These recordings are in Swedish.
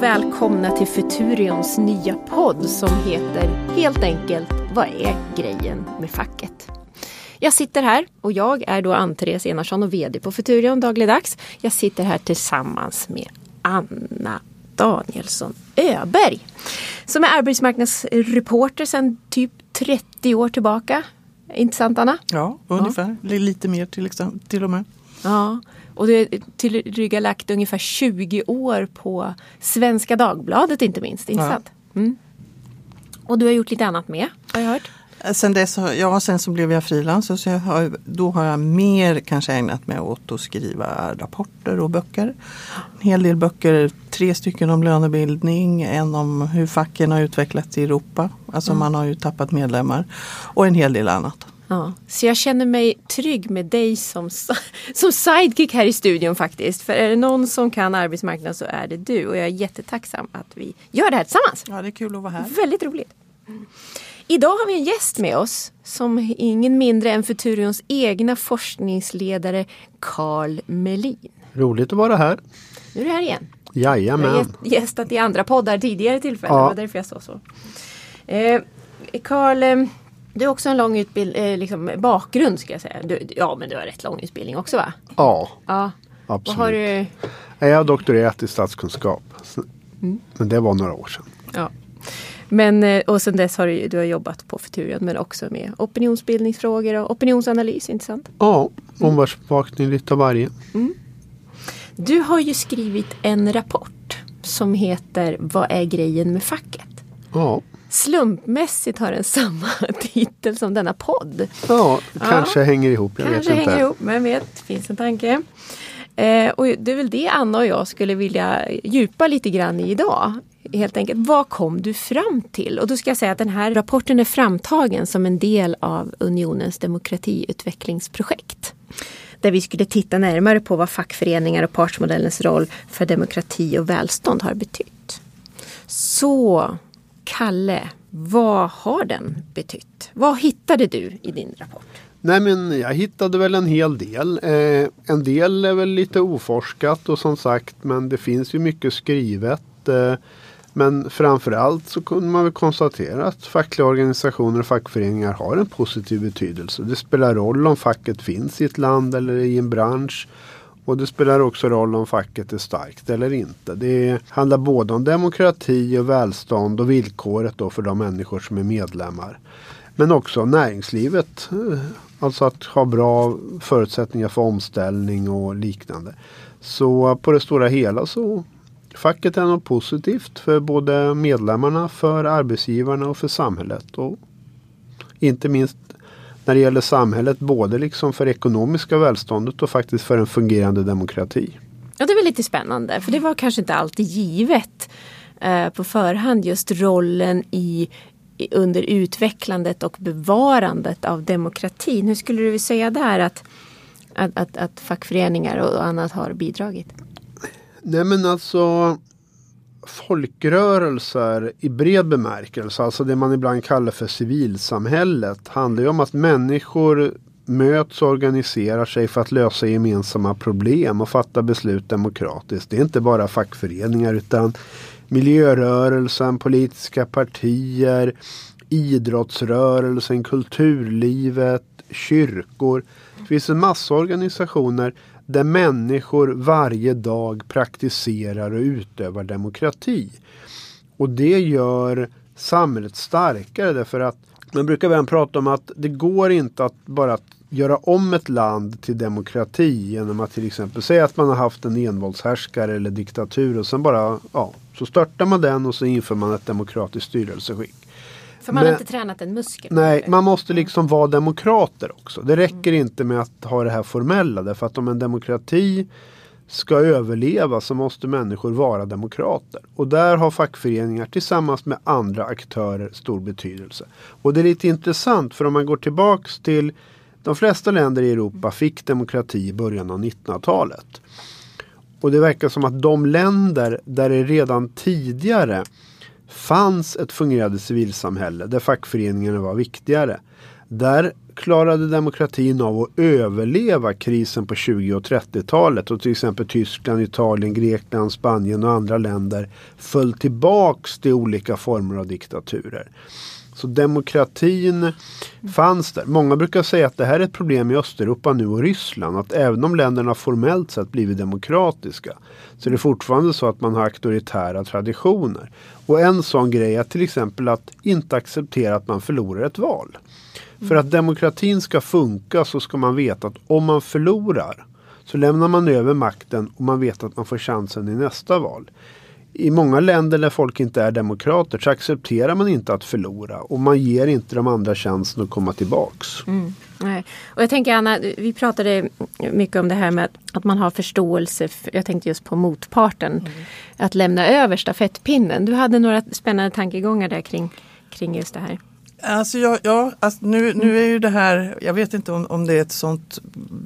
och välkomna till Futurions nya podd som heter helt enkelt Vad är grejen med facket? Jag sitter här och jag är då Ann-Therese Enarsson och VD på Futurion dagligdags. Jag sitter här tillsammans med Anna Danielsson Öberg som är arbetsmarknadsreporter sedan typ 30 år tillbaka. Inte sant Anna? Ja, ungefär. Ja. Lite mer till, till och med. Ja, och du har tillryggalagt ungefär 20 år på Svenska Dagbladet inte minst. Inte ja. sant? Mm. Och du har gjort lite annat med, har jag hört. Sen dess, ja, sen så blev jag frilans har, då har jag mer kanske ägnat mig åt att skriva rapporter och böcker. En hel del böcker, tre stycken om lönebildning, en om hur facken har utvecklats i Europa. Alltså mm. man har ju tappat medlemmar. Och en hel del annat. Ja, så jag känner mig trygg med dig som, som sidekick här i studion faktiskt. För är det någon som kan arbetsmarknaden så är det du. Och jag är jättetacksam att vi gör det här tillsammans. Ja, det är kul att vara här. Väldigt roligt. Idag har vi en gäst med oss som ingen mindre än Futurions egna forskningsledare Carl Melin. Roligt att vara här. Nu är du här igen. Jajamän. Jag har gästat i andra poddar tidigare tillfällen. Ja. Det var därför jag sa så. Eh, Carl, eh, du har också en lång utbild, eh, liksom, bakgrund ska jag säga. Du, ja men du har rätt lång utbildning också va? Ja, ja. absolut. har du... Jag har doktorerat i statskunskap. Mm. Men det var några år sedan. Ja. Men, eh, och sen dess har du, du har jobbat på Futurion men också med opinionsbildningsfrågor och opinionsanalys, inte sant? Ja, omvärldsbevakning mm. lite av varje. Mm. Du har ju skrivit en rapport som heter Vad är grejen med facket? Ja. Slumpmässigt har den samma titel som denna podd. Ja, kanske ja. hänger ihop. Jag kanske vet inte. hänger ihop, men vet, det finns en tanke. Eh, och det är väl det Anna och jag skulle vilja djupa lite grann i idag helt enkelt. Vad kom du fram till? Och då ska jag säga att den här rapporten är framtagen som en del av Unionens demokratiutvecklingsprojekt. Där vi skulle titta närmare på vad fackföreningar och partsmodellens roll för demokrati och välstånd har betytt. Så Kalle, vad har den betytt? Vad hittade du i din rapport? Nej men jag hittade väl en hel del. Eh, en del är väl lite oforskat och som sagt men det finns ju mycket skrivet. Eh, men framförallt så kunde man väl konstatera att fackliga organisationer och fackföreningar har en positiv betydelse. Det spelar roll om facket finns i ett land eller i en bransch. Och det spelar också roll om facket är starkt eller inte. Det handlar både om demokrati och välstånd och villkoret då för de människor som är medlemmar. Men också näringslivet. Eh, alltså att ha bra förutsättningar för omställning och liknande. Så på det stora hela så Facket är något positivt för både medlemmarna, för arbetsgivarna och för samhället. Och inte minst när det gäller samhället, både liksom för ekonomiska välståndet och faktiskt för en fungerande demokrati. Ja, det är väl lite spännande, för det var kanske inte alltid givet eh, på förhand just rollen i under utvecklandet och bevarandet av demokratin. Hur skulle du säga där att, att, att, att fackföreningar och annat har bidragit? Nej men alltså folkrörelser i bred bemärkelse, alltså det man ibland kallar för civilsamhället, handlar ju om att människor möts och organiserar sig för att lösa gemensamma problem och fatta beslut demokratiskt. Det är inte bara fackföreningar utan miljörörelsen, politiska partier, idrottsrörelsen, kulturlivet, kyrkor. Det finns en massa organisationer där människor varje dag praktiserar och utövar demokrati. Och det gör samhället starkare därför att man brukar väl prata om att det går inte att bara göra om ett land till demokrati genom att till exempel säga att man har haft en envåldshärskare eller diktatur och sen bara ja, så störtar man den och så inför man ett demokratiskt styrelseskick. För man Men, har inte tränat en muskel. Nej, man måste liksom vara demokrater också. Det räcker mm. inte med att ha det här formella. Därför att om en demokrati ska överleva så måste människor vara demokrater. Och där har fackföreningar tillsammans med andra aktörer stor betydelse. Och det är lite intressant för om man går tillbaks till de flesta länder i Europa fick demokrati i början av 1900-talet. Och det verkar som att de länder där det redan tidigare fanns ett fungerande civilsamhälle där fackföreningarna var viktigare. Där klarade demokratin av att överleva krisen på 20 och 30-talet och till exempel Tyskland, Italien, Grekland, Spanien och andra länder föll tillbaks till olika former av diktaturer. Så demokratin fanns där. Många brukar säga att det här är ett problem i Östeuropa nu och Ryssland. Att även om länderna formellt sett blivit demokratiska så är det fortfarande så att man har auktoritära traditioner. Och en sån grej är till exempel att inte acceptera att man förlorar ett val. För att demokratin ska funka så ska man veta att om man förlorar så lämnar man över makten och man vet att man får chansen i nästa val i många länder där folk inte är demokrater så accepterar man inte att förlora och man ger inte de andra chansen att komma tillbaks. Mm, nej. Och jag tänker Anna, vi pratade mycket om det här med att, man har förståelse, för, jag tänkte just på motparten, mm. att lämna över stafettpinnen. Du hade några spännande tankegångar där kring, kring just det här. Alltså ja, ja alltså nu, nu är ju det här, jag vet inte om, om det är ett sånt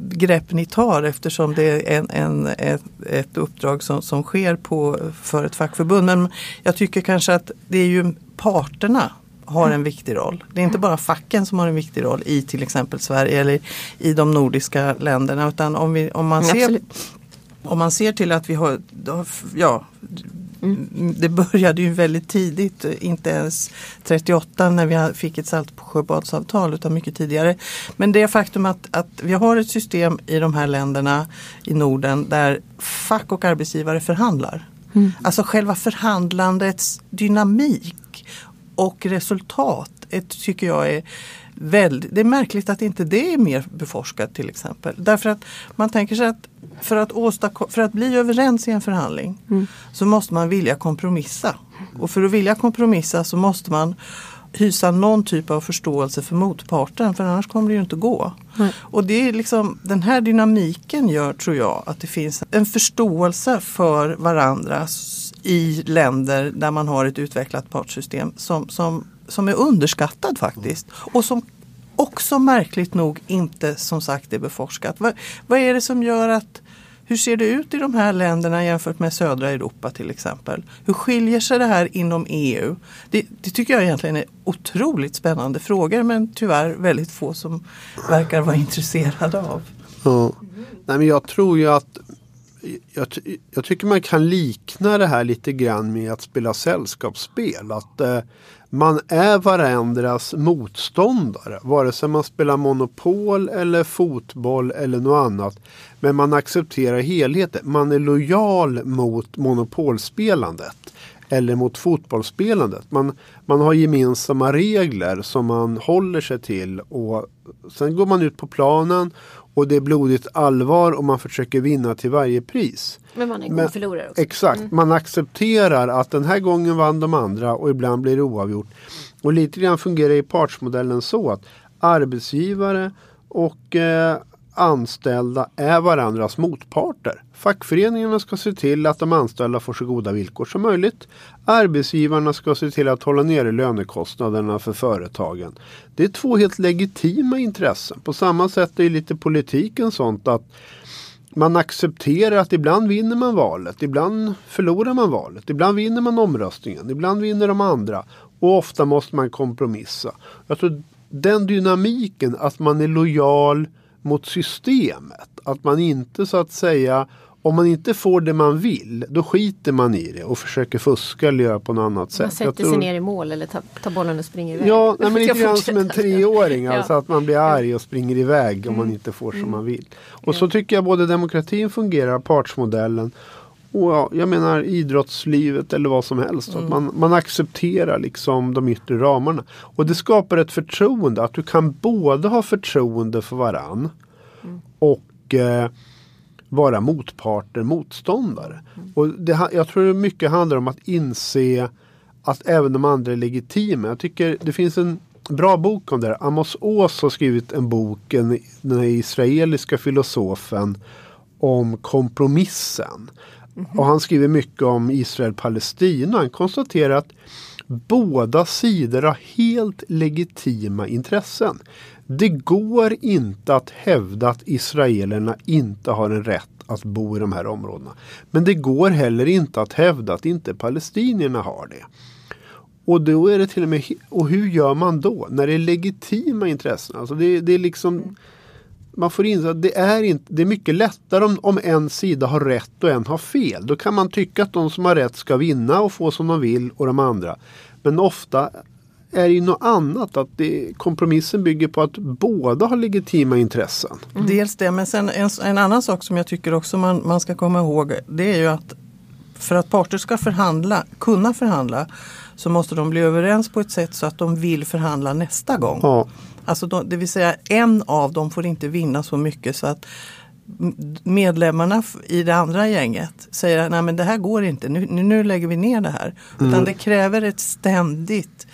grepp ni tar eftersom det är en, en, ett, ett uppdrag som, som sker på, för ett fackförbund. Men jag tycker kanske att det är ju parterna har en viktig roll. Det är inte bara facken som har en viktig roll i till exempel Sverige eller i de nordiska länderna. Utan om, vi, om, man, ser, om man ser till att vi har, ja, Mm. Det började ju väldigt tidigt, inte ens 38 när vi fick ett Saltsjöbadsavtal utan mycket tidigare. Men det faktum att, att vi har ett system i de här länderna i Norden där fack och arbetsgivare förhandlar. Mm. Alltså själva förhandlandets dynamik och resultat ett, tycker jag är väldigt, det är märkligt att inte det är mer beforskat till exempel. Därför att man tänker sig att för att, för att bli överens i en förhandling mm. så måste man vilja kompromissa. Och för att vilja kompromissa så måste man hysa någon typ av förståelse för motparten för annars kommer det ju inte gå. Mm. Och det är liksom, den här dynamiken gör tror jag att det finns en förståelse för varandra i länder där man har ett utvecklat partssystem som, som, som är underskattad faktiskt. Och som också märkligt nog inte som sagt är beforskat. Vad, vad är det som gör att hur ser det ut i de här länderna jämfört med södra Europa till exempel? Hur skiljer sig det här inom EU? Det, det, tycker jag egentligen är otroligt spännande frågor men tyvärr väldigt få som verkar vara intresserade av. Ja. Nej, men jag tror ju att jag, jag, tycker man kan likna det här lite grann med att spela sällskapsspel. Att eh, man är varandras motståndare. Vare sig man spelar Monopol eller fotboll eller något annat. Men man accepterar helheten. Man är lojal mot monopolspelandet. Eller mot fotbollsspelandet. Man, man har gemensamma regler som man håller sig till. Och sen går man ut på planen och det är blodigt allvar och man försöker vinna till varje pris. Men man är god förlorare också. Exakt, mm. man accepterar att den här gången vann de andra och ibland blir det oavgjort. Och lite grann fungerar i partsmodellen så att arbetsgivare och eh, anställda är varandras motparter. Fackföreningarna ska se till att de anställda får så goda villkor som möjligt. Arbetsgivarna ska se till att hålla nere lönekostnaderna för företagen. Det är två helt legitima intressen. På samma sätt är lite politiken sånt att man accepterar att ibland vinner man valet, ibland förlorar man valet, ibland vinner man omröstningen, ibland vinner de andra. Och ofta måste man kompromissa. Jag tror den dynamiken, att man är lojal mot systemet. Att man inte så att säga om man inte får det man vill, då skiter man i det och försöker fuska eller göra på något annat sätt. Man sätter tror... sig ner i mål eller tar, tar bollen och springer iväg. Ja, nej, men lite grann som en treåring. Alltså att man blir arg och springer iväg mm. om man mm. inte får som mm. man vill. Och så tycker jag både demokratin fungerar, partsmodellen och ja, jag menar idrottslivet eller vad som helst. Mm. Att man, man accepterar liksom de yttre ramarna. Och det skapar ett förtroende. Att du kan både ha förtroende för varann mm. och eh, vara motparter, motståndare. Mm. Och det, jag tror mycket handlar om att inse att även de andra är legitima. Jag tycker det finns en bra bok om det. Amos Oz har skrivit en bok, en, den israeliska filosofen om kompromissen. Mm -hmm. Och han skriver mycket om Israel-Palestina. Han konstaterar att båda sidor har helt legitima intressen. Det går inte att hävda att israelerna inte har en rätt att bo i de här områdena. Men det går heller inte att hävda att inte palestinierna har det. Och då är det till och med, och hur gör man då? När det är legitima intressen. Alltså det, det är liksom man får inse att det är, inte, det är mycket lättare om, om en sida har rätt och en har fel. Då kan man tycka att de som har rätt ska vinna och få som de vill och de andra. Men ofta är det ju något annat. Att det, kompromissen bygger på att båda har legitima intressen. Mm. Dels det, men sen en, en, annan sak som jag tycker också man, man ska komma ihåg. Det är ju att för att parter ska förhandla, kunna förhandla så måste de bli överens på ett sätt så att de vill förhandla nästa gång. Ja. Alltså då, det vill säga en av dem får inte vinna så mycket så att medlemmarna i det andra gänget säger nej men det här går inte, nu, nu lägger vi ner det här. Mm. Utan det kräver ett ständigt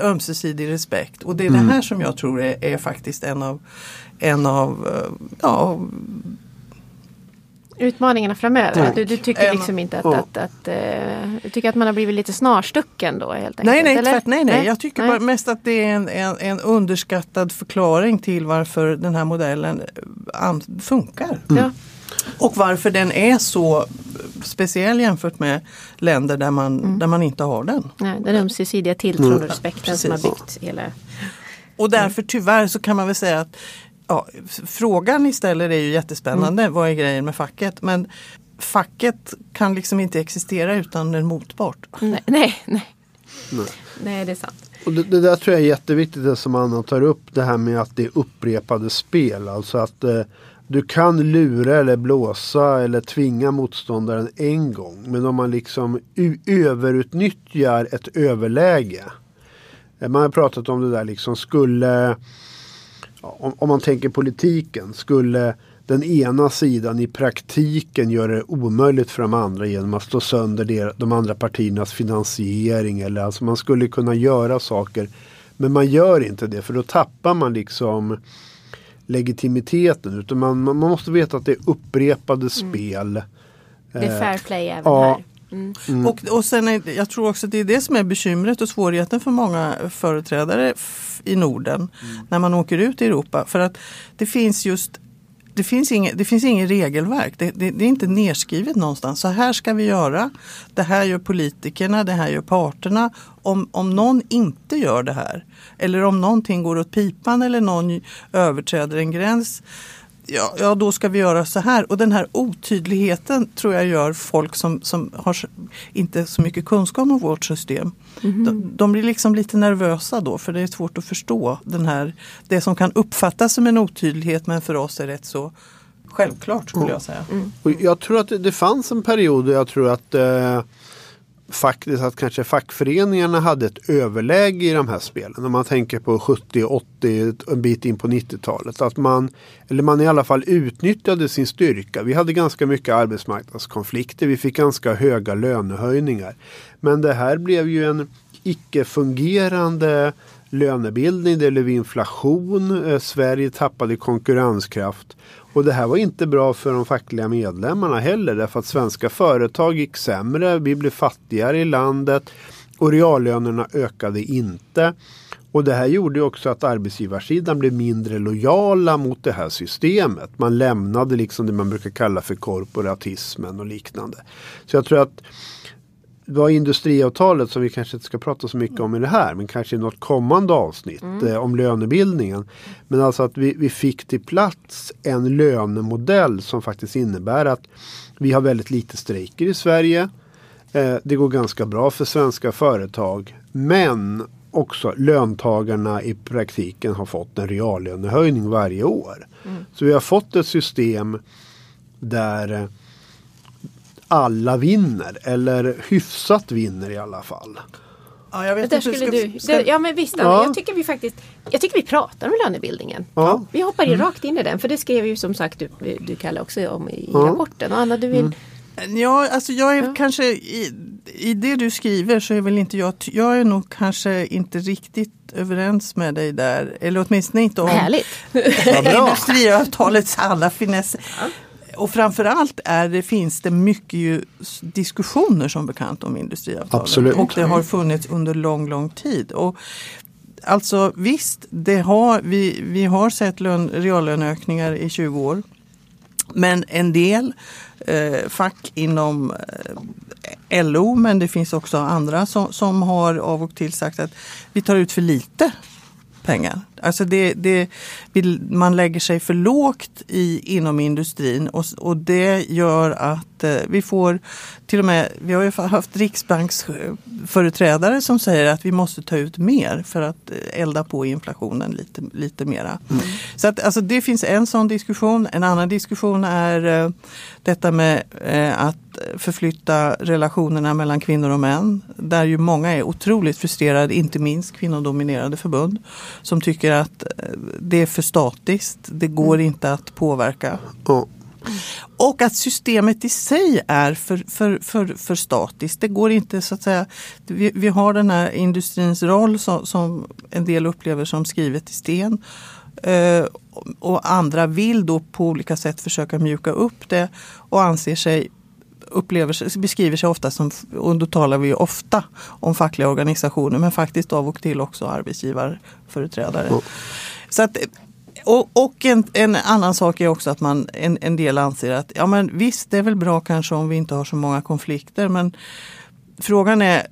ömsesidig respekt. Och det är mm. det här som jag tror är, är faktiskt en av, en av eh, ja, Utmaningarna framöver? Du, du, tycker liksom inte att, att, att, att uh, du tycker att man har blivit lite snarstucken då helt enkelt? Nej, nej, tvärt, nej, nej. Jag tycker nej. bara mest att det är en, en, en, underskattad förklaring till varför den här modellen eh, funkar. Mm. Ja. Och varför den är så speciell jämfört med länder där man, mm. där man inte har den. Nej, den ömsesidiga tilltron och respekten ja, som har byggt hela och därför tyvärr så kan man väl säga att ja, frågan ni ställer är ju jättespännande. Mm. Vad är grejen med facket? Men facket kan liksom inte existera utan en motpart. Nej, nej, nej. nej. nej det är sant. Och det, det, där tror jag är jätteviktigt det som Anna tar upp. Det här med att det är upprepade spel. Alltså att eh, du kan lura eller blåsa eller tvinga motståndaren en gång. Men om man liksom överutnyttjar ett överläge. Eh, man har pratat om det där liksom skulle om, om man tänker politiken, skulle den ena sidan i praktiken göra det omöjligt för de andra genom att slå sönder de andra partiernas finansiering. Eller alltså man skulle kunna göra saker. Men man gör inte det för då tappar man liksom legitimiteten. Utan man, man måste veta att det är upprepade mm. spel. Det är fair play även ja, här. Mm. Och, och sen är, jag tror också att det är det som är bekymret och svårigheten för många företrädare i Norden mm. när man åker ut i Europa. För att det finns just det finns, inget, det finns inget regelverk. Det, det, det, är inte nedskrivet någonstans. Så här ska vi göra. Det här gör politikerna, det här gör parterna. Om, om någon inte gör det här eller om någonting går åt pipan eller någon överträder en gräns ja, ja, då ska vi göra så här. Och den här otydligheten tror jag gör folk som, som har inte så mycket kunskap om vårt system. Mm. De, de, blir liksom lite nervösa då för det är svårt att förstå den här, det som kan uppfattas som en otydlighet men för oss är rätt så självklart skulle jag säga. Mm. Och jag tror att det, det fanns en period där jag tror att eh, faktiskt att kanske fackföreningarna hade ett överläge i de här spelen. Om man tänker på 70, 80, en bit in på 90-talet. Att man, eller man i alla fall utnyttjade sin styrka. Vi hade ganska mycket arbetsmarknadskonflikter. Vi fick ganska höga lönehöjningar. Men det här blev ju en icke-fungerande lönebildning. Det blev inflation. Eh, Sverige tappade konkurrenskraft. Och det här var inte bra för de fackliga medlemmarna heller därför att svenska företag gick sämre, vi blev fattigare i landet och reallönerna ökade inte. Och det här gjorde också att arbetsgivarsidan blev mindre lojala mot det här systemet. Man lämnade liksom det man brukar kalla för korporatismen och liknande. Så jag tror att var industriavtalet som vi kanske inte ska prata så mycket om i det här men kanske i något kommande avsnitt mm. eh, om lönebildningen. Men alltså att vi, vi fick till plats en lönemodell som faktiskt innebär att vi har väldigt lite strejker i Sverige. Eh, det går ganska bra för svenska företag men också löntagarna i praktiken har fått en reallönehöjning varje år. Mm. Så vi har fått ett system där alla vinner eller hyfsat vinner i alla fall. Ja, jag vet inte, skulle ska, du, ska... ja men visst, ja. jag tycker vi faktiskt Jag tycker vi pratar om lönebildningen. Ja. Vi hoppar mm. rakt in i den för det skrev ju som sagt du, du Kalle också om i ja. rapporten. Och Anna du vill mm. Ja, alltså jag är ja. kanske i, i det du skriver så är väl inte jag, jag är nog kanske inte riktigt överens med dig där. Eller åtminstone inte om industriavtalets alla finesser. Ja och framförallt är det, finns det mycket ju diskussioner som bekant om industriavtalen. Absolut. Och det har funnits under lång, lång tid. Och Alltså visst, det har, vi, vi har sett lön, reallöneökningar i 20 år. Men en del eh, fack inom eh, LO men det finns också andra som, som har av och till sagt att vi tar ut för lite pengar. Alltså det, det, man lägger sig för lågt i, inom industrin och, och det gör att eh, vi får till och med, vi har ju haft riksbanksföreträdare som säger att vi måste ta ut mer för att eh, elda på inflationen lite, lite mera. Mm. Så att, alltså det finns en sån diskussion. En annan diskussion är eh, detta med att förflytta relationerna mellan kvinnor och män. Där ju många är otroligt frustrerade, inte minst kvinnodominerade förbund. Som tycker att det är för statiskt. Det går mm. inte att påverka. Mm. Och att systemet i sig är för, för, för, för statiskt. Det går inte så att säga. Vi, vi har den här industrins roll som, som en del upplever som skrivet i sten. Uh, och andra vill då på olika sätt försöka mjuka upp det och anser sig upplever, beskriver sig ofta som, och då talar vi ofta om fackliga organisationer men faktiskt av och till också arbetsgivarföreträdare. Mm. Så att, och, och en, en, annan sak är också att man, en, en del anser att ja men visst det är väl bra kanske om vi inte har så många konflikter men frågan är,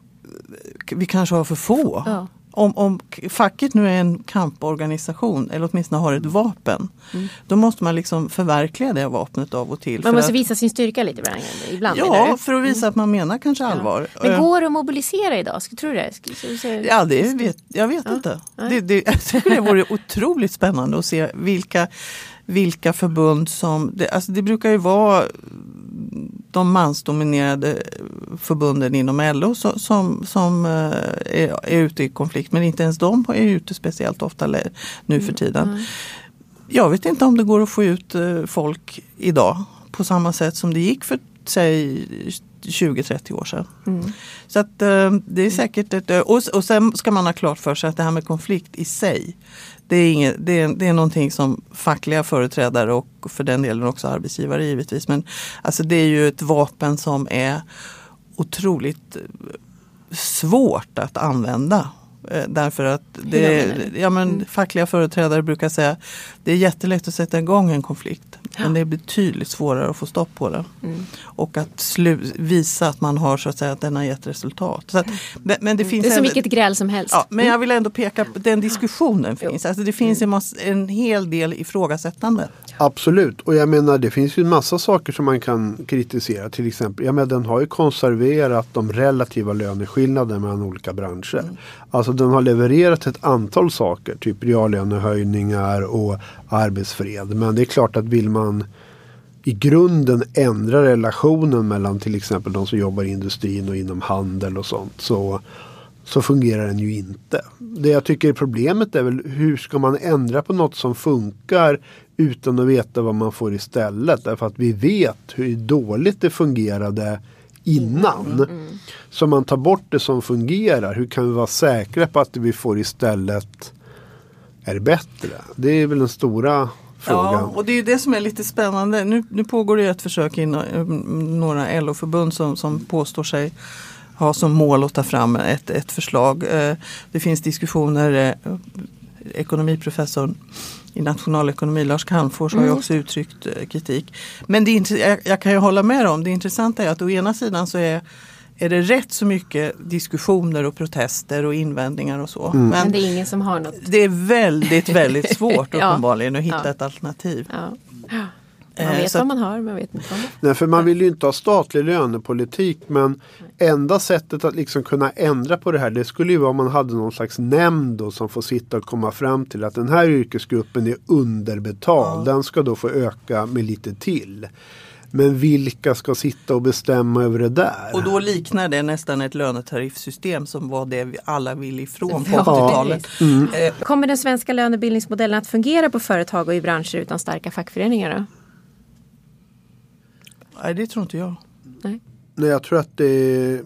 vi kanske har för få. Ja om, om facket nu är en kamporganisation eller åtminstone har ett vapen. Mm. Då måste man liksom förverkliga det vapnet av och till. Man måste att, visa sin styrka lite ibland? Ja, för att visa mm. att man menar kanske allvar. Ja. Men går det att mobilisera idag? Tror du det? Ja, det vet, jag vet ja. inte. Det, det, jag tycker det vore otroligt spännande att se vilka vilka förbund som... Det, alltså det brukar ju vara de mansdominerade förbunden inom LO som, som, som eh, är, är, ute i konflikt. Men inte ens de är ute speciellt ofta nu för tiden. Mm. Jag vet inte om det går att få ut eh, folk idag på samma sätt som det gick för säg 20-30 år sedan. Mm. Så att eh, det är säkert ett, och, och sen ska man ha klart för sig att det här med konflikt i sig det är, inget, det, är, det är någonting som fackliga företrädare och för den delen också arbetsgivare givetvis. Men alltså det är ju ett vapen som är otroligt eh, svårt att använda. Eh, därför att det, ja, men mm. fackliga företrädare brukar säga att det är jättelätt att sätta igång en konflikt. Ja. Men det är betydligt svårare att få stopp på det. Mm. Och att visa att man har så att säga att den har gett resultat. Så att, men, men det, finns det är som vilket gräl som helst. Ja, men jag vill ändå peka på den diskussionen finns. Alltså det finns en, en hel del ifrågasättande. Absolut, och jag menar det finns ju en massa saker som man kan kritisera. Till exempel, jag menar den har ju konserverat de relativa löneskillnaderna mellan olika branscher. Mm. Alltså Alltså, den har levererat ett antal saker, typ reallönehöjningar och arbetsfred. Men det är klart att vill man i grunden ändra relationen mellan till exempel de som jobbar i industrin och inom handel och sånt så, så fungerar den ju inte. Det jag tycker är problemet är väl hur ska man ändra på något som funkar utan att veta vad man får istället. Därför att vi vet hur dåligt det fungerade innan. Mm, mm. Så man tar bort det som fungerar. Hur kan vi vara säkra på att det vi får istället är bättre? Det är väl den stora frågan. Ja, och det är det som är lite spännande. Nu, nu pågår det ett försök inom mm, några LO-förbund som, som påstår sig ha som mål att ta fram ett, ett förslag. Eh, det finns diskussioner, eh, ekonomiprofessorn i nationalekonomi, Lars Calmfors, har ju mm. också uttryckt eh, kritik. Men det jag, jag kan ju hålla med om, det intressanta är att å ena sidan så är är det rätt så mycket diskussioner och protester och invändningar och så. Mm. Men, Men, det är ingen som har något. Det är väldigt, väldigt svårt ja. uppenbarligen att hitta ja. ett alternativ. Ja. Man eh, vet vad man har, men vet inte vad man Nej, för man vill ju inte ha statlig lönepolitik men enda sättet att liksom kunna ändra på det här det skulle ju vara om man hade någon slags nämnd då, som får sitta och komma fram till att den här yrkesgruppen är underbetald. Ja. Den ska då få öka med lite till. Men vilka ska sitta och bestämma över det där? Och då liknar det nästan ett lönetariffsystem som var det vi alla vill ifrån på 80-talet. Mm. Eh, Kommer den svenska lönebildningsmodellen att fungera på företag och i branscher utan starka fackföreningar? Då? Nej, det tror inte jag. Nej, Nej jag tror att det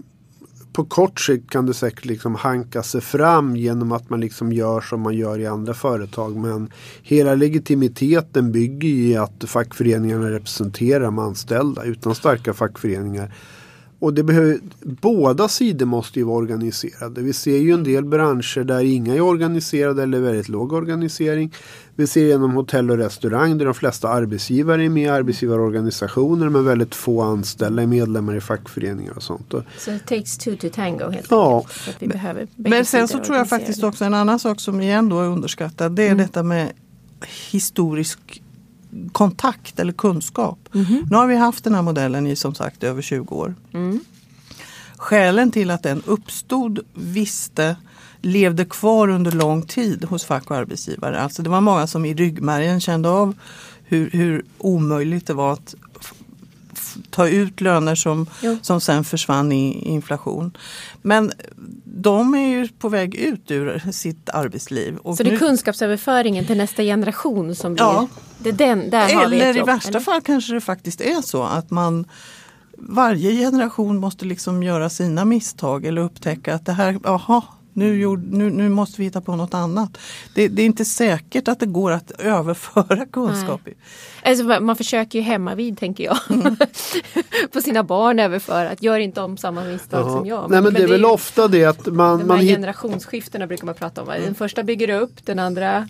på kort sikt kan det säkert liksom hanka sig fram genom att man liksom gör som man gör i andra företag. Men hela legitimiteten bygger i att fackföreningarna representerar de anställda. Utan starka fackföreningar Och det behöver, båda sidor måste ju vara organiserade. Vi ser ju en del branscher där inga är organiserade eller väldigt låg organisering. Vi ser genom hotell och restaurang där de flesta arbetsgivare är med i arbetsgivarorganisationer men väldigt få anställda är medlemmar i fackföreningar och sånt. Så it takes two to tango helt Ja. enkelt. Vi behöver Men sen så tror jag faktiskt också en annan sak som igen då är underskattad. Det är Mm. detta med historisk kontakt eller kunskap. Mhm. Nu har vi haft den här modellen i som sagt över 20 år. Mm. Skälen till att den uppstod visste levde kvar under lång tid hos fack och arbetsgivare. Alltså det var många som i ryggmärgen kände av hur, hur omöjligt det var att ta ut löner som, Jo. som sen försvann i inflation. Men de är ju på väg ut ur sitt arbetsliv. Och Så det är nu- kunskapsöverföringen till nästa generation som blir... Ja. Det är den, där har vi Eller ett i jobb, värsta eller? fall kanske det faktiskt är så att man varje generation måste liksom göra sina misstag eller upptäcka att det här, jaha, nu, gjorde- nu, nu måste vi hitta på något annat. Det, det är inte säkert att det går att överföra kunskap. Alltså, man försöker ju hemma vid tänker jag. Mm. på sina barn överföra att gör inte om samma misstag som jag. Nej men det är väl ju- ofta det att man, De man hit, generationsskiftena brukar man prata om. Den första bygger upp, den andra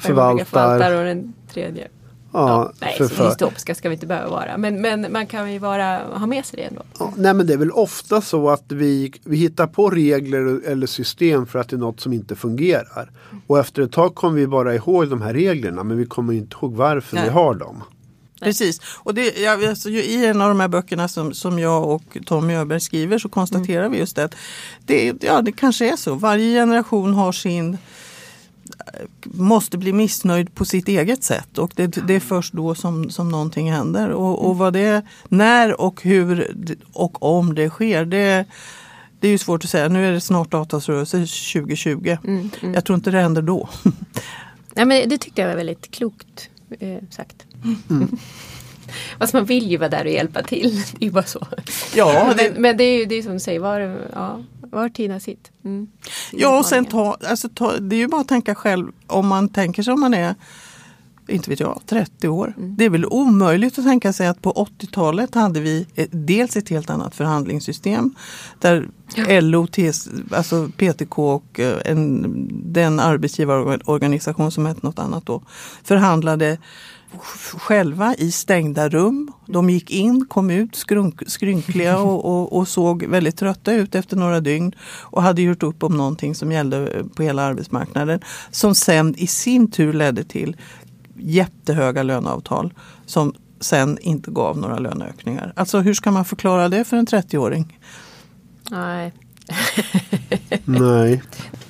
Förvaltar. förvaltar och den tredje. Ja, Nej, för, så dystopiska ska vi inte behöva vara. Men, men man kan ju vara, ha med sig det ändå. Ja, nej men det är väl ofta så att vi, vi hittar på regler eller system för att det är något som inte fungerar. Och efter ett tag kommer vi bara ihåg de här reglerna men vi kommer inte ihåg varför Nej. vi har dem. Precis. Och det, ja, alltså, I en av de här böckerna som, som jag och Tommy Öberg skriver så konstaterar vi just det att det, ja, det kanske är så. Varje generation har sin måste bli missnöjd på sitt eget sätt och det, det är först då som, som någonting händer. Och, och vad det, när och hur och om det sker det, det är ju svårt att säga. Nu är det snart avtalsrörelse 2020. Mm, Jag tror inte det händer då. Nej, men det tyckte jag var väldigt klokt eh, sagt. Mm. Fast man vill ju vara där och hjälpa till. Det är ju bara så. Ja, det, Men, men det är ju det är som du säger, var, ja, var tid sitt. Mm. Ja, och sen ta, alltså ta, det är ju bara att tänka själv om man tänker sig om man är inte vet jag, 30 år. Det är väl omöjligt att tänka sig att på 80-talet hade vi dels ett helt annat förhandlingssystem där LO, TS, alltså PTK och eh, en, den arbetsgivarorganisation som hette något annat då förhandlade själva i stängda rum. De gick in, kom ut skrunk, skrynkliga och, och, och såg väldigt trötta ut efter några dygn och hade gjort upp om någonting som gällde på hela arbetsmarknaden. Som sen i sin tur ledde till jättehöga löneavtal som sen inte gav några löneökningar. Alltså hur ska man förklara det för en 30-åring? Nej. Nej.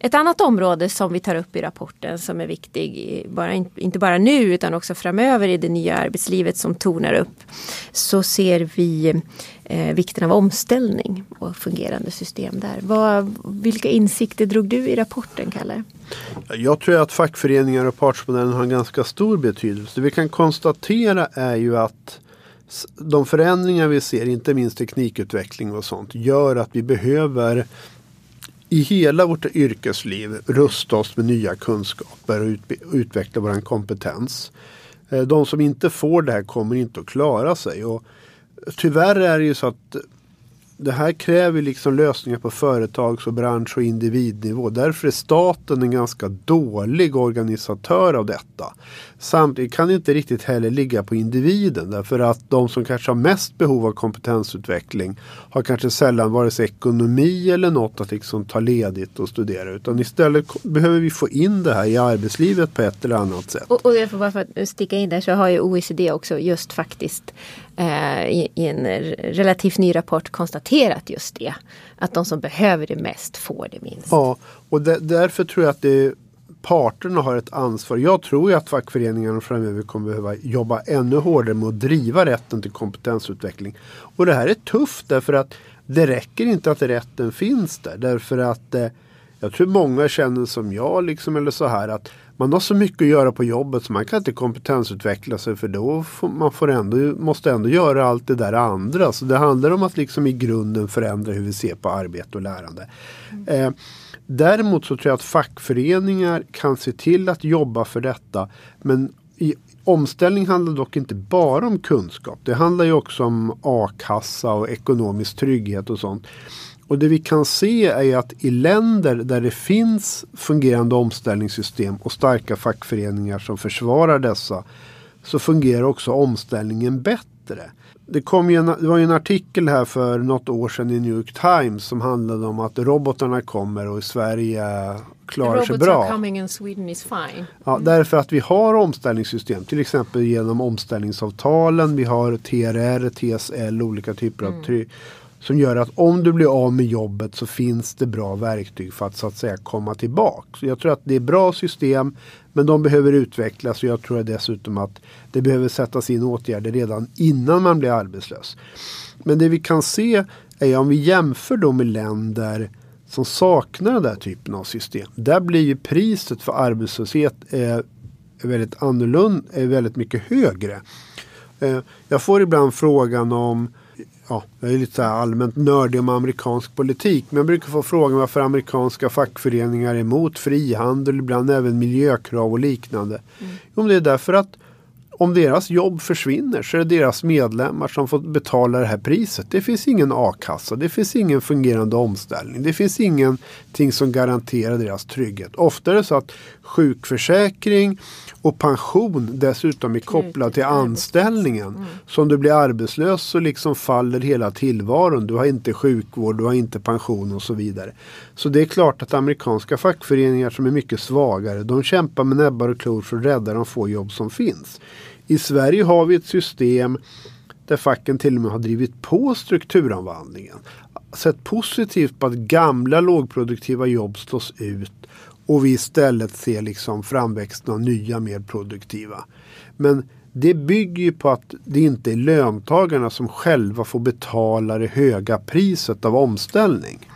Ett annat område som vi tar upp i rapporten som är viktig, bara, inte bara nu utan också framöver i det nya arbetslivet som tonar upp. Så ser vi eh, vikten av omställning och fungerande system där. Vad, vilka insikter drog du i rapporten, Kalle? Jag tror att fackföreningar och partsmodellen har en ganska stor betydelse. Det vi kan konstatera är ju att de förändringar vi ser, inte minst teknikutveckling och sånt, gör att vi behöver i hela vårt yrkesliv rusta oss med nya kunskaper och utveckla vår kompetens. Eh, de som inte får det här kommer inte att klara sig. Och tyvärr är det ju så att det här kräver liksom lösningar på företags och bransch och individnivå. Därför är staten en ganska dålig organisatör av detta. Samtidigt kan det inte riktigt heller ligga på individen därför att de som kanske har mest behov av kompetensutveckling har kanske sällan vare sig ekonomi eller något att liksom ta ledigt och studera utan istället behöver vi få in det här i arbetslivet på ett eller annat sätt. Och, och jag får bara för att sticka in där så har ju OECD också just faktiskt eh, i, i en relativt ny rapport konstaterat just det. Att de som behöver det mest får det minst. Ja, och där- därför tror jag att det, parterna har ett ansvar. Jag tror ju att fackföreningarna framöver kommer behöva jobba ännu hårdare med att driva rätten till kompetensutveckling. Och det här är tufft därför att det räcker inte att rätten finns där. Därför att eh, jag tror många känner som jag liksom eller så här att man har så mycket att göra på jobbet så man kan inte kompetensutveckla sig för då får man får ändå, måste ändå göra allt det där andra. Så det handlar om att liksom i grunden förändra hur vi ser på arbete och lärande. Eh, däremot så tror jag att fackföreningar kan se till att jobba för detta. Men i, Omställning handlar dock inte bara om kunskap. Det handlar ju också om a-kassa och ekonomisk trygghet och sånt. Och det vi kan se är att i länder där det finns fungerande omställningssystem och starka fackföreningar som försvarar dessa så fungerar också omställningen bättre. Det, kom en, det var en artikel här för något år sedan i New York Times som handlade om att robotarna kommer och i Sverige klarar sig bra. Are coming and Sweden is fine. Ja, därför att vi har omställningssystem, till exempel genom omställningsavtalen. Vi har TRR, TSL, olika typer av mm som gör att om du blir av med jobbet så finns det bra verktyg för att så att säga komma tillbaka. jag tror att det är bra system men de behöver utvecklas och jag tror dessutom att det behöver sättas in åtgärder redan innan man blir arbetslös. Men det vi kan se är om vi jämför då med länder som saknar den där typen av system. Där blir ju priset för arbetslöshet är väldigt annorlunda, är eh, väldigt mycket högre. Eh, jag får ibland frågan om ja, jag är lite allmänt nördig om amerikansk politik. Men jag brukar få frågan varför amerikanska fackföreningar är emot frihandel, ibland även miljökrav och liknande. Mm. Jo, det är därför att om deras jobb försvinner så är det deras medlemmar som får betala det här priset. Det finns ingen a-kassa, det finns ingen fungerande omställning. Det finns ingenting som garanterar deras trygghet. Ofta är det så att sjukförsäkring och pension dessutom är kopplad till anställningen. Mm. Så om du blir arbetslös så liksom faller hela tillvaron. Du har inte sjukvård, du har inte pension och så vidare. Så det är klart att amerikanska fackföreningar som är mycket svagare, de kämpar med näbbar och klor för att rädda de få jobb som finns. I Sverige har vi ett system där facken till och med har drivit på strukturomvandlingen. Sett positivt på att gamla lågproduktiva jobb slås ut och vi istället ser liksom framväxten av nya mer produktiva. Men det bygger ju på att det inte är löntagarna som själva får betala det höga priset av omställning.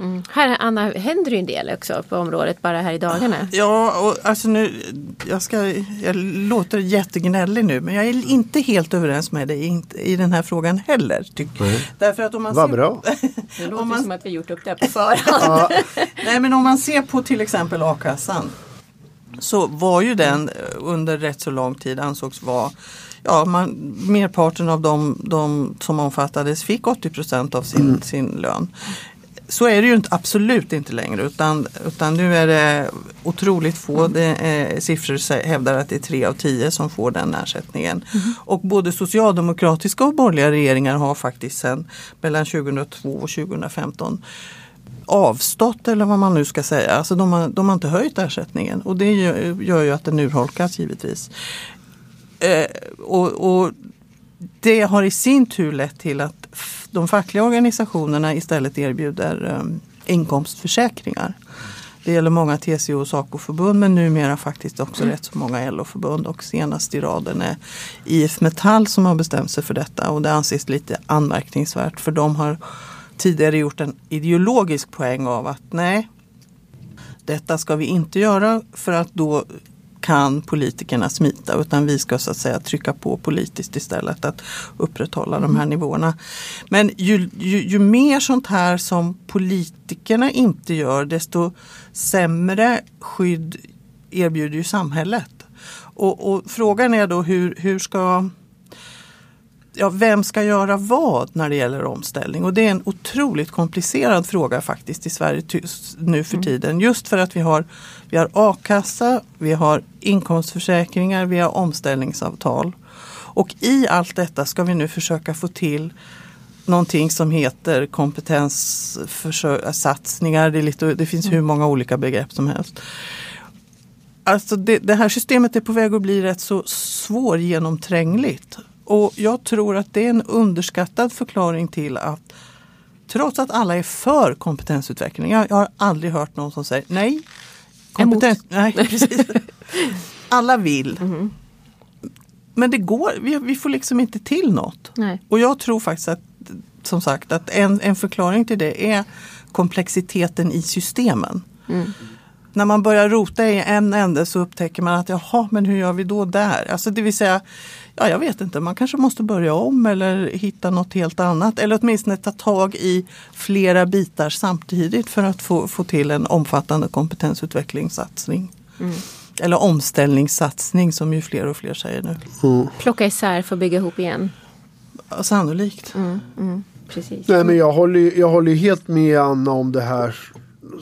Mm. Här Anna, händer det en del också på området bara här i dagarna. Ja, och alltså nu, jag, ska, jag låter jättegnällig nu men jag är inte helt överens med dig i, i den här frågan heller. Tyck. Mm. Därför att om man Vad ser, bra. det låter man, som att vi gjort upp det på förhand. Nej men om man ser på till exempel a-kassan så var ju den under rätt så lång tid ansågs vara ja, man, merparten av de, de som omfattades fick 80% av sin, mm. sin lön så är det ju inte, absolut inte längre utan, utan nu är det otroligt få. Det, eh, siffror hävdar att det är tre av tio som får den ersättningen. Mm. Och både socialdemokratiska och borgerliga regeringar har faktiskt sedan mellan 2002 och 2015 avstått eller vad man nu ska säga. Alltså de, har, de har inte höjt ersättningen och det gör, gör ju att den urholkas givetvis. Eh, och, och det har i sin tur lett till att de fackliga organisationerna istället erbjuder um, inkomstförsäkringar. Det gäller många TCO och SACO-förbund men numera faktiskt också rätt så många LO-förbund och senast i raden är IF Metall som har bestämt sig för detta. Och det anses lite anmärkningsvärt för de har tidigare gjort en ideologisk poäng av att nej, detta ska vi inte göra för att då kan politikerna smita utan vi ska så att säga trycka på politiskt istället att upprätthålla mm. de här nivåerna. Men ju, ju, ju, mer sånt här som politikerna inte gör desto sämre skydd erbjuder ju samhället. Och, och frågan är då hur, hur ska ja, vem ska göra vad när det gäller omställning? Och det är en otroligt komplicerad fråga faktiskt i Sverige nu för mm. tiden. Just för att vi har, vi har a-kassa, vi har inkomstförsäkringar, vi har omställningsavtal. Och i allt detta ska vi nu försöka få till någonting som heter kompetenssatsningar. Det, lite, det finns hur mm. många olika begrepp som helst. Alltså det, det, här systemet är på väg att bli rätt så svårgenomträngligt. Och jag tror att det är en underskattad förklaring till att trots att alla är för kompetensutveckling, jag, har aldrig hört någon som säger nej. Kompetens, nej precis. Alla vill. Mm. Men det går, vi, vi, får liksom inte till något. Nej. Och jag tror faktiskt att som sagt att en, en förklaring till det är komplexiteten i systemen. Mm. När man börjar rota i en ände så upptäcker man att jaha, men hur gör vi då där? Alltså det vill säga ja, jag vet inte, man kanske måste börja om eller hitta något helt annat. Eller åtminstone ta tag i flera bitar samtidigt för att få, få till en omfattande kompetensutvecklingssatsning. Mm. eller omställningssatsning som ju fler och fler säger nu. Mm. Plocka isär för att bygga ihop igen. Ja, Sannolikt. Mm, mm, precis. Nej men jag håller, ju- jag håller helt med Anna om det här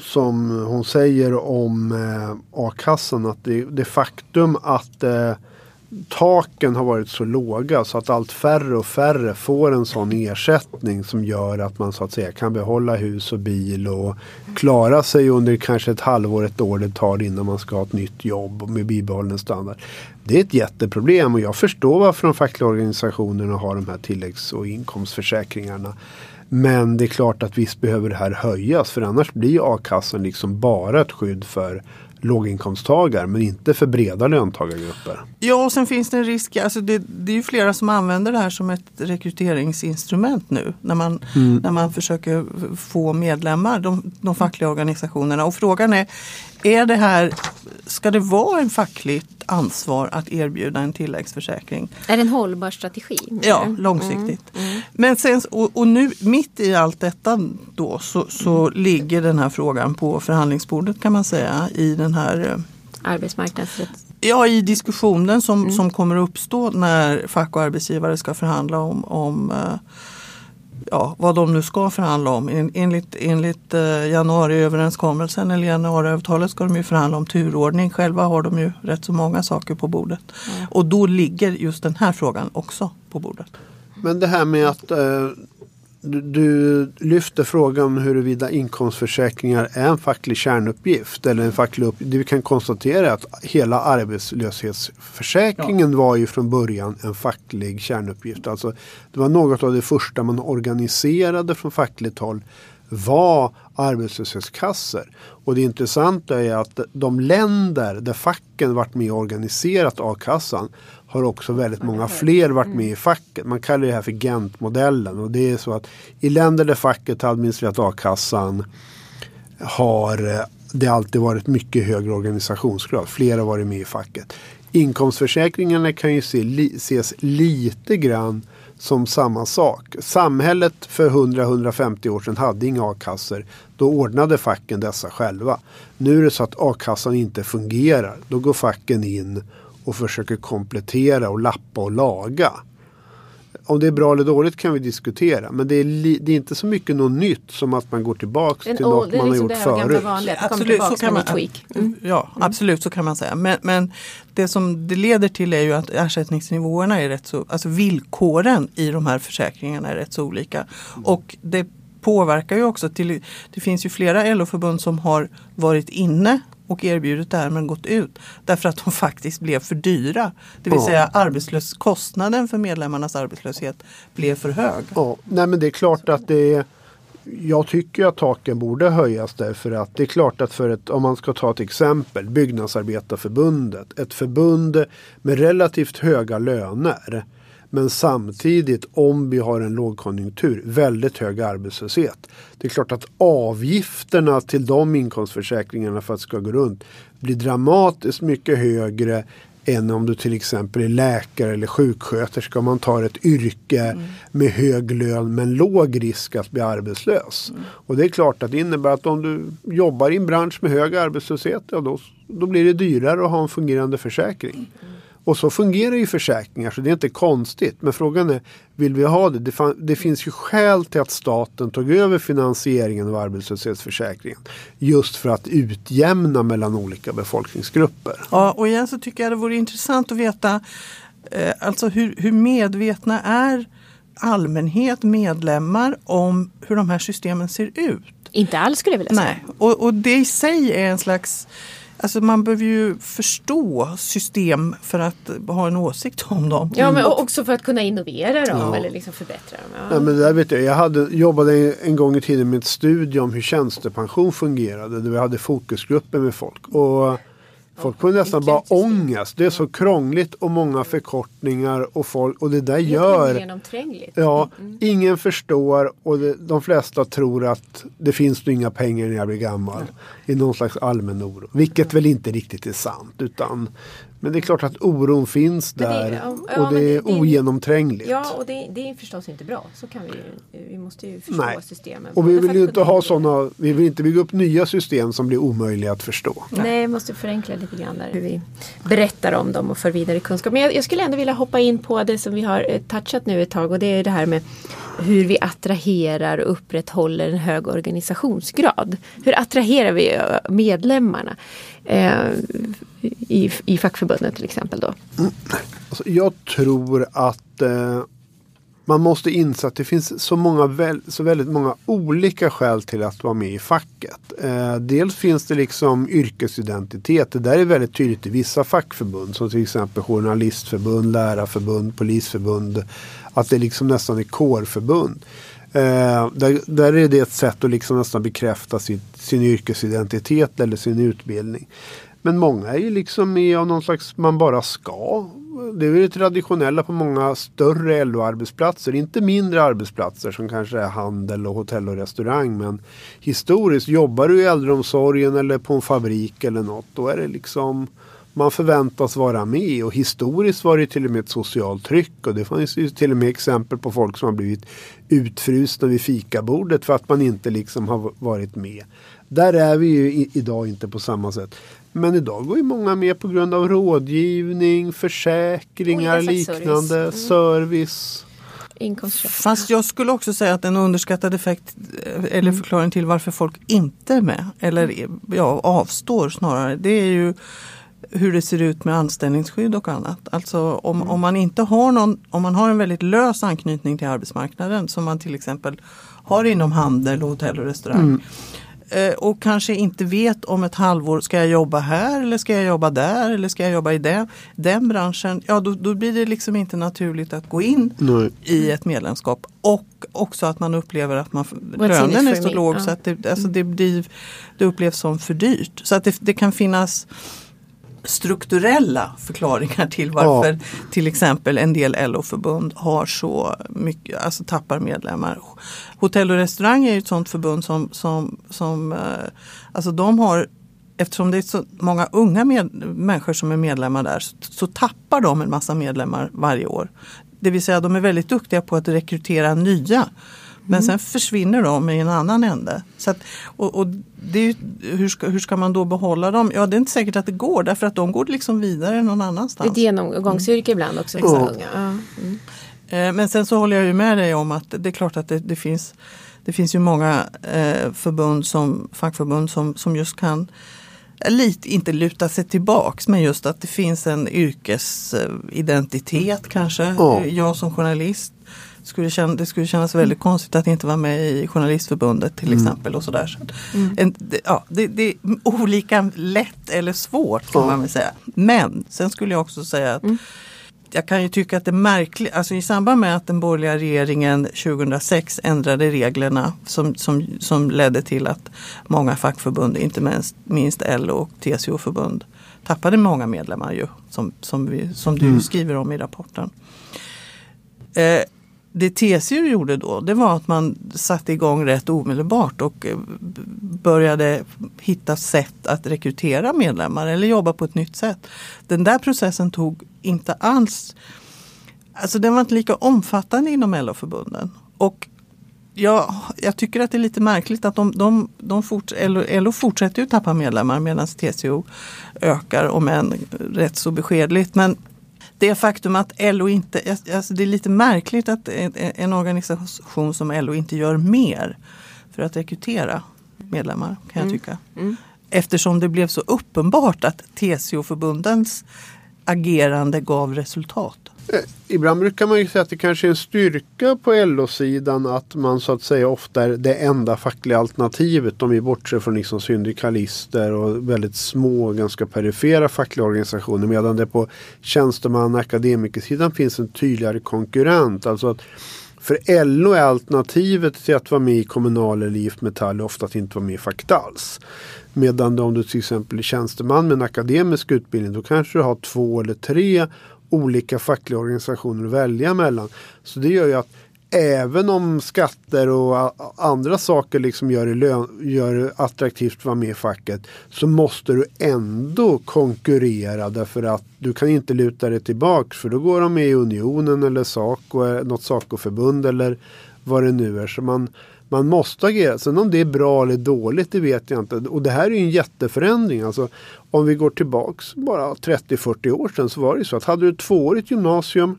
som hon säger om eh, a-kassan. Att det, det faktum att eh, taken har varit så låga så att allt färre och färre får en sån ersättning som gör att man så att säga kan behålla hus och bil och klara sig under kanske ett halvår, ett år det tar innan man ska ha ett nytt jobb med bibehållen standard. Det är ett jätteproblem och jag förstår varför de fackliga organisationerna har de här tilläggs och inkomstförsäkringarna. Men det är klart att visst behöver det här höjas för annars blir a-kassan liksom bara ett skydd för låginkomsttagare men inte för breda löntagargrupper. Ja, och sen finns det en risk, alltså det, det är ju flera som använder det här som ett rekryteringsinstrument nu när man, när man försöker få medlemmar, de, de fackliga organisationerna. Och frågan är, är det här, ska det vara en fackligt ansvar att erbjuda en tilläggsförsäkring? Är det en hållbar strategi? Ja, Mm. långsiktigt. Men sen, och, och nu mitt i allt detta då så, så ligger den här frågan på förhandlingsbordet kan man säga i den här eh, Arbetsmarknadsrätt. Ja, i diskussionen som, som kommer uppstå när fack och arbetsgivare ska förhandla om, om eh, ja, vad de nu ska förhandla om. En, enligt enligt eh, januariöverenskommelsen eller januariavtalet ska de ju förhandla om turordning. Själva har de ju rätt så många saker på bordet. Och då ligger just den här frågan också på bordet. Men det här med att eh, du, lyfter frågan huruvida inkomstförsäkringar är en facklig kärnuppgift eller en facklig uppgift. Det vi kan konstatera är att hela arbetslöshetsförsäkringen var ju från början en facklig kärnuppgift. Alltså, det var något av det första man organiserade från fackligt håll var arbetslöshetskassor. Och det intressanta är att de länder där facken varit med och organiserat a-kassan har också väldigt många fler varit med i facket. Man kallar det här för Gent-modellen. Och det är så att i länder där facket har administrerat a-kassan har eh, det alltid varit mycket högre organisationsgrad. Fler har varit med i facket. Inkomstförsäkringarna kan ju se, li, ses lite grann som samma sak. Samhället för 100-150 år sedan hade inga a-kassor. Då ordnade facken dessa själva. Nu är det så att a-kassan inte fungerar. Då går facken in och försöker komplettera och lappa och laga. Om det är bra eller dåligt kan vi diskutera. Men det är, li, det är inte så mycket något nytt som att man går tillbaks En till något man har liksom gjort här gamla förut. vanliga. Absolut, så tillbaka kan man, tweak. Mm. ja, absolut så kan man säga. Men, men det som det leder till är ju att ersättningsnivåerna är rätt så, alltså villkoren i de här försäkringarna är rätt så olika. Och det påverkar ju också till, det finns ju flera LO-förbund som har varit inne och erbjudit det här men gått ut därför att de faktiskt blev för dyra. Det vill Ja. säga arbetslös, kostnaden för medlemmarnas arbetslöshet blev för hög. Ja, nej men det är klart att det är jag tycker att taken borde höjas därför att det är klart att för ett, om man ska ta ett exempel, Byggnadsarbetarförbundet, ett förbund med relativt höga löner men samtidigt om vi har en lågkonjunktur, väldigt hög arbetslöshet. Det är klart att avgifterna till de inkomstförsäkringarna för att det ska gå runt blir dramatiskt mycket högre än om du till exempel är läkare eller sjuksköterska. Om man tar ett yrke med hög lön men låg risk att bli arbetslös. Och det är klart att det innebär att om du jobbar i en bransch med hög arbetslöshet, ja då, då blir det dyrare att ha en fungerande försäkring. Och så fungerar ju försäkringar så det är inte konstigt. Men frågan är, vill vi ha det? Det, fan, det finns ju skäl till att staten tog över finansieringen av arbetslöshetsförsäkringen. Just för att utjämna mellan olika befolkningsgrupper. Ja, och igen så tycker jag det vore intressant att veta eh, alltså hur, hur medvetna är allmänhet, medlemmar om hur de här systemen ser ut? Inte alls skulle jag vilja säga. Nej, och, och det i sig är en slags Alltså man behöver ju förstå system för att ha en åsikt om dem. Ja, men också för att kunna innovera dem Ja. eller liksom förbättra dem. Ja. Ja, men det där vet jag. jag hade, jobbade en gång i tiden med ett studie om hur tjänstepension fungerade. Där vi hade fokusgrupper med folk. Och folk får nästan bara ångest. Det är så krångligt och många förkortningar. Och, folk, och det där gör. Ja, ingen förstår och det, de flesta tror att det finns inga pengar när jag blir gammal. I någon slags allmän oro. Vilket väl inte riktigt är sant. Utan Men det är klart att oron finns Men det- där ja, och det är det- det- ogenomträngligt. Ja, och det, det är förstås inte bra. Så kan vi ju, vi måste ju förstå Nej. systemen. Och vi vill ju inte ha sådana, vi vill inte bygga upp nya system som blir omöjliga att förstå. Nej, vi måste förenkla lite grann där hur vi berättar om dem och för vidare kunskap. Men jag, jag skulle ändå vilja hoppa in på det som vi har eh, touchat nu ett tag och det är det här med hur vi attraherar och upprätthåller en hög organisationsgrad. Hur attraherar vi eh, medlemmarna eh, i, i fackförbundet till exempel då? Mm. Alltså, jag tror att eh, man måste inse att det finns så, många så väldigt många olika skäl till att vara med i facket. Eh, dels finns det liksom yrkesidentitet. Det där är väldigt tydligt i vissa fackförbund som till exempel journalistförbund, lärarförbund, polisförbund. Att det liksom nästan är kårförbund. Eh, där, där är det ett sätt att liksom nästan bekräfta sin, sin yrkesidentitet eller sin utbildning. Men många är ju liksom med av någon slags man bara ska. Det är ju det traditionella på många större LO-arbetsplatser. Inte mindre arbetsplatser som kanske är handel och hotell och restaurang. Men historiskt jobbar du i äldreomsorgen eller på en fabrik eller något. Då är det liksom man förväntas vara med och historiskt var det till och med ett socialt tryck och det fanns ju till och med exempel på folk som har blivit utfrusna vid fikabordet för att man inte liksom har varit med. Där är vi ju i, idag inte på samma sätt. Men idag går ju många med på grund av rådgivning, försäkringar, liknande, service. service. Inkomsträtt. Fast jag skulle också säga att en underskattad effekt eh, eller förklaring till varför folk inte är med eller ja, avstår snarare. Det är ju hur det ser ut med anställningsskydd och annat. Alltså om, om man inte har någon, om man har en väldigt lös anknytning till arbetsmarknaden som man till exempel har inom handel, och hotell och restaurang. eh, Och kanske inte vet om ett halvår, ska jag jobba här eller ska jag jobba där eller ska jag jobba i det, den branschen. Ja då, då blir det liksom inte naturligt att gå in Nej. i ett medlemskap. Och också att man upplever att man, lönen är så låg Ja. så att det, alltså det, blir, det upplevs som för dyrt. Så att det, det kan finnas strukturella förklaringar till varför till exempel en del LO-förbund har så mycket, alltså tappar medlemmar. Hotell och restaurang är ju ett sådant förbund som, som, som eh, alltså de har Eftersom det är så många unga med, människor som är medlemmar där så, så tappar de en massa medlemmar varje år. Det vill säga de är väldigt duktiga på att rekrytera nya. Men sen försvinner de i en annan ände. Så att, och, och det hur, ska, hur ska man då behålla dem? Ja det är inte säkert att det går därför att de går liksom vidare någon Det är annanstans. ett genomgångsyrke ibland också. för Ja. unga. Ja. Mm. Eh, Men sen så håller jag ju med dig om att det är klart att det, det finns Det finns ju många eh, förbund som, fackförbund som, som just kan lite, inte luta sig tillbaks men just att det finns en yrkesidentitet kanske. Eh, Jag som journalist skulle känna, det skulle kännas väldigt konstigt att inte vara med i Journalistförbundet till exempel. och sådär. Så att en, det, ja, det, det är olika lätt eller svårt kan man väl säga. Men sen skulle jag också säga att jag kan ju tycka att det är märkligt, alltså i samband med att den borgerliga regeringen 2006 ändrade reglerna som, som, som ledde till att många fackförbund, inte minst, minst LO och TCO-förbund, tappade många medlemmar ju, som, som, vi, som du skriver om i rapporten. Eh, det TCO gjorde då det var att man satte igång rätt omedelbart och eh, började hitta sätt att rekrytera medlemmar eller jobba på ett nytt sätt. Den där processen tog inte alls, alltså den var inte lika omfattande inom LO-förbunden. Och jag, jag tycker att det är lite märkligt att de, de, de forts, LO, LO fortsätter ju tappa medlemmar medan TCO ökar om än rätt så beskedligt. Men det faktum att LO inte, alltså det är lite märkligt att en, organisation som LO inte gör mer för att rekrytera medlemmar kan jag tycka. Eftersom det blev så uppenbart att TCO-förbundens agerande gav resultat. Eh, ibland brukar man ju säga att det kanske är en styrka på LO-sidan att man så att säga ofta är det enda fackliga alternativet om vi bortser från liksom syndikalister och väldigt små, ganska perifera fackliga organisationer medan det på tjänsteman och akademikersidan finns en tydligare konkurrent. Alltså att för LO är alternativet till att vara med i Kommunal eller IF Metall ofta att inte vara med i facket alls. Medan om du till exempel är tjänsteman med en akademisk utbildning då kanske du har två eller tre olika fackliga organisationer att välja mellan. Så det gör ju att även om skatter och andra saker liksom gör det, lön, gör det attraktivt att vara med i facket så måste du ändå konkurrera därför att du kan inte luta dig tillbaks för då går de med i Unionen eller Saco, eh, något Saco-förbund eller vad det nu är. Så man, man måste agera. Sen om det är bra eller dåligt det vet jag inte. Och det här är ju en jätteförändring. Alltså, om vi går tillbaks bara 30-40 år sedan så var det så att hade du ett tvåårigt gymnasium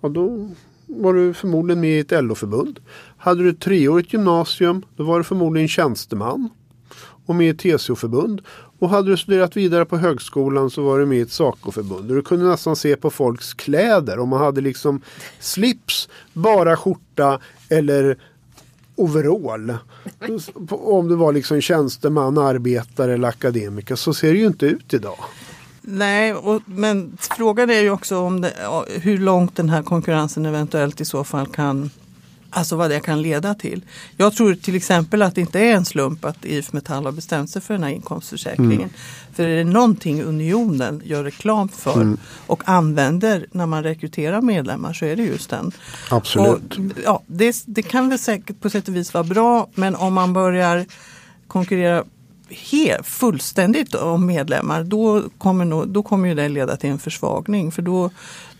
ja, då var du förmodligen med i ett LO-förbund. Hade du ett treårigt gymnasium då var du förmodligen tjänsteman och med i ett TCO-förbund. Och hade du studerat vidare på högskolan så var du med i ett SACO-förbund. Du kunde nästan se på folks kläder om man hade liksom slips, bara skjorta eller overall. Om du var liksom tjänsteman, arbetare eller akademiker så ser det ju inte ut idag. Nej, och, men frågan är ju också om det, hur långt den här konkurrensen eventuellt i så fall kan Alltså vad det kan leda till. Jag tror till exempel att det inte är en slump att IF Metall har bestämt sig för den här inkomstförsäkringen. Mm. För är det någonting Unionen gör reklam för mm. och använder när man rekryterar medlemmar så är det just den. Absolut. Och, ja, det, det kan väl säkert på sätt och vis vara bra men om man börjar konkurrera helt, fullständigt om medlemmar då kommer, nog, då kommer ju det leda till en försvagning. För då,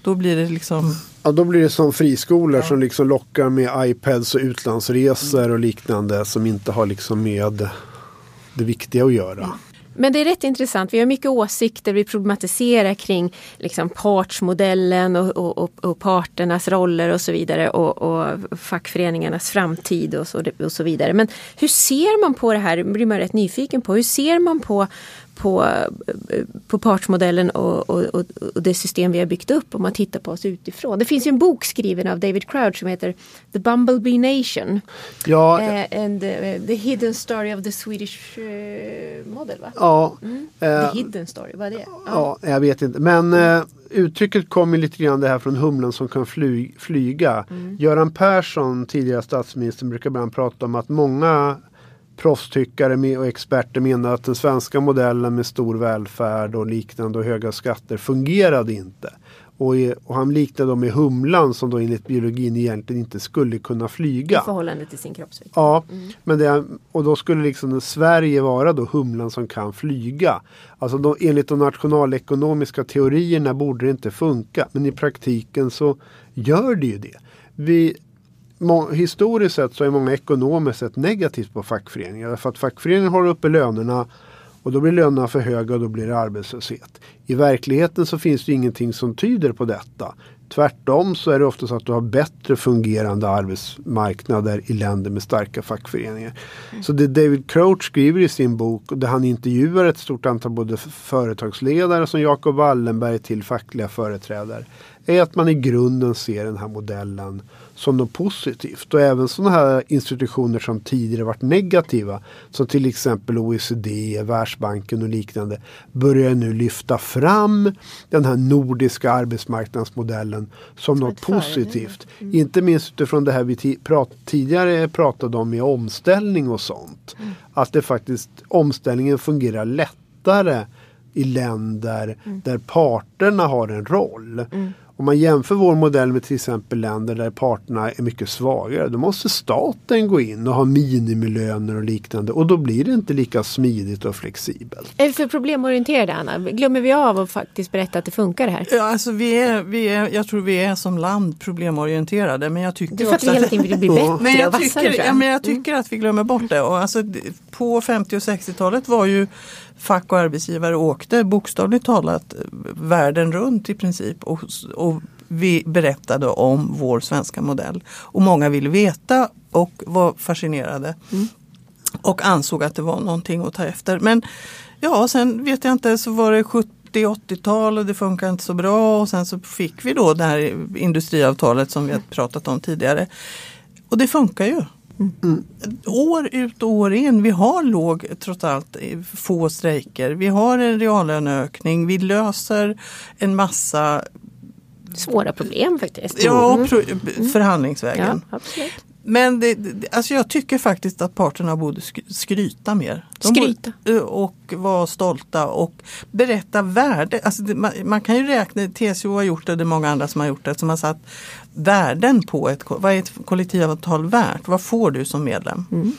då blir det liksom Ja, då blir det som friskolor ja. som liksom lockar med iPads och utlandsresor och liknande som inte har liksom med det viktiga att göra. Men det är rätt intressant. Vi har mycket åsikter. Vi problematiserar kring liksom partsmodellen och, och, och, och parternas roller och så vidare och, och fackföreningarnas framtid och så, och så vidare. Men hur ser man på det här? blir man rätt nyfiken på. Hur ser man på, på, på partsmodellen och, och, och, det system vi har byggt upp om man tittar på oss utifrån. Det finns ju en bok skriven av David Crouch som heter The Bumblebee Nation. Ja, uh, and uh, the hidden story of the Swedish uh, model. Va? Ja, mm. the hidden story, vad är det? Ja, jag vet inte. Men uttrycket kommer lite grann det här från humlan som kan fly, flyga. Mm. Göran Persson, tidigare statsminister, brukar ibland prata om att många proffstyckare och experter menar att den svenska modellen med stor välfärd och liknande och höga skatter fungerade inte. Och, och han liknade dem med humlan som då enligt biologin egentligen inte skulle kunna flyga. I förhållande till sin kroppsvikt. Ja, mm. men det, och då skulle liksom Sverige vara då humlan som kan flyga. Alltså då, enligt de nationalekonomiska teorierna borde det inte funka. Men i praktiken så gör det ju det. Vi, historiskt sett så är många ekonomer sett negativt på fackföreningar. Därför att fackföreningen håller uppe lönerna och då blir lönerna för höga och då blir det arbetslöshet. I verkligheten så finns det ingenting som tyder på detta. Tvärtom så är det ofta så att du har bättre fungerande arbetsmarknader i länder med starka fackföreningar. Mm. Så det David Crouch skriver i sin bok där han intervjuar ett stort antal både företagsledare som Jacob Wallenberg till fackliga företrädare är att man i grunden ser den här modellen som något positivt. Och även sådana här institutioner som tidigare varit negativa som till exempel OECD, Världsbanken och liknande börjar nu lyfta fram den här nordiska arbetsmarknadsmodellen som något positivt. Mm. Inte minst utifrån det här vi prat tidigare pratade om med omställning och sånt. Mm. Att det faktiskt omställningen fungerar lättare i länder mm. där parterna har en roll. Mm. Om man jämför vår modell med till exempel länder där parterna är mycket svagare. Då måste staten gå in och ha minimilöner och liknande och då blir det inte lika smidigt och flexibelt. Är vi för problemorienterade Anna? Glömmer vi av att faktiskt berätta att det funkar det här? Ja, alltså vi är, vi är, jag tror vi är som land problemorienterade men jag tycker det är för att vi hela tiden vill bli bättre men jag och tycker, ja, men jag tycker mm. att vi glömmer bort det. Och alltså, på 50 och 60-talet var ju fack och arbetsgivare åkte bokstavligt talat världen runt i princip och, och vi berättade om vår svenska modell. Och många ville veta och var fascinerade. Mm. Och ansåg att det var någonting att ta efter. Men ja, sen vet jag inte, så var det 70-80-tal och det funkar inte så bra och sen så fick vi då det här industriavtalet som vi har pratat om tidigare. Och det funkar ju. Mm. År ut och år in. Vi har låg, trots allt, få strejker. Vi har en reallöneökning. Vi löser en massa svåra problem faktiskt. Ja, mm. förhandlingsvägen. Ja, men det, alltså jag tycker faktiskt att parterna borde skryta mer. De skryta? Borde, och vara stolta och berätta värde. Alltså det, man, man, kan ju räkna, TCO har gjort det, det är många andra som har gjort det, som har satt värden på ett, vad är ett kollektivavtal värt? Vad får du som medlem? Mm.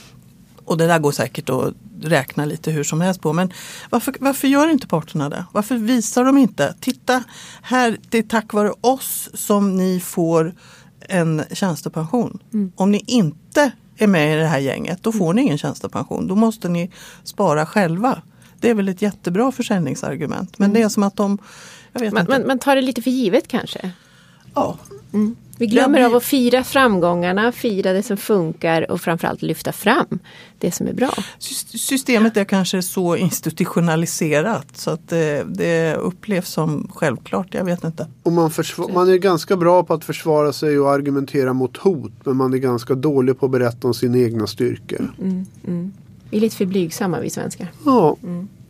Och det där går säkert att räkna lite hur som helst på. Men varför, varför gör inte parterna det? Varför visar de inte? Titta, här, det är tack vare oss som ni får en tjänstepension. Mm. Om ni inte är med i det här gänget, då får ni ingen tjänstepension. Då måste ni spara själva. Det är väl ett jättebra försäljningsargument. Men det är som att de... Inte. man, man tar det lite för givet kanske. Ja. Vi glömmer av att fira framgångarna, fira det som funkar och framförallt lyfta fram det som är bra. Sys- Systemet är kanske så institutionaliserat så att det, det upplevs som självklart. Jag vet inte. Och man, man är ganska bra på att försvara sig och argumentera mot hot. Men man är ganska dålig på att berätta om sina egna styrkor. Vi är lite för blygsamma vi svenskar. Ja,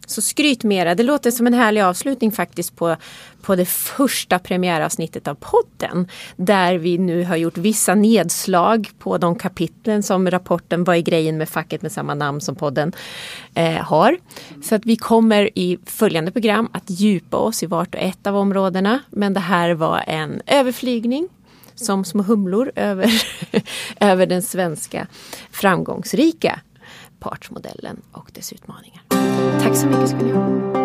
så skryt mera. Det låter som en härlig avslutning faktiskt på, på det första premiäravsnittet av podden. Där vi nu har gjort vissa nedslag på de kapitlen som rapporten Vad är grejen med facket med samma namn som podden eh, har. Så att vi kommer i följande program att djupa oss i vart och ett av områdena. Men det här var en överflygning som små humlor över, över den svenska framgångsrika partsmodellen och dess utmaningar. Tack så mycket ska ni ha.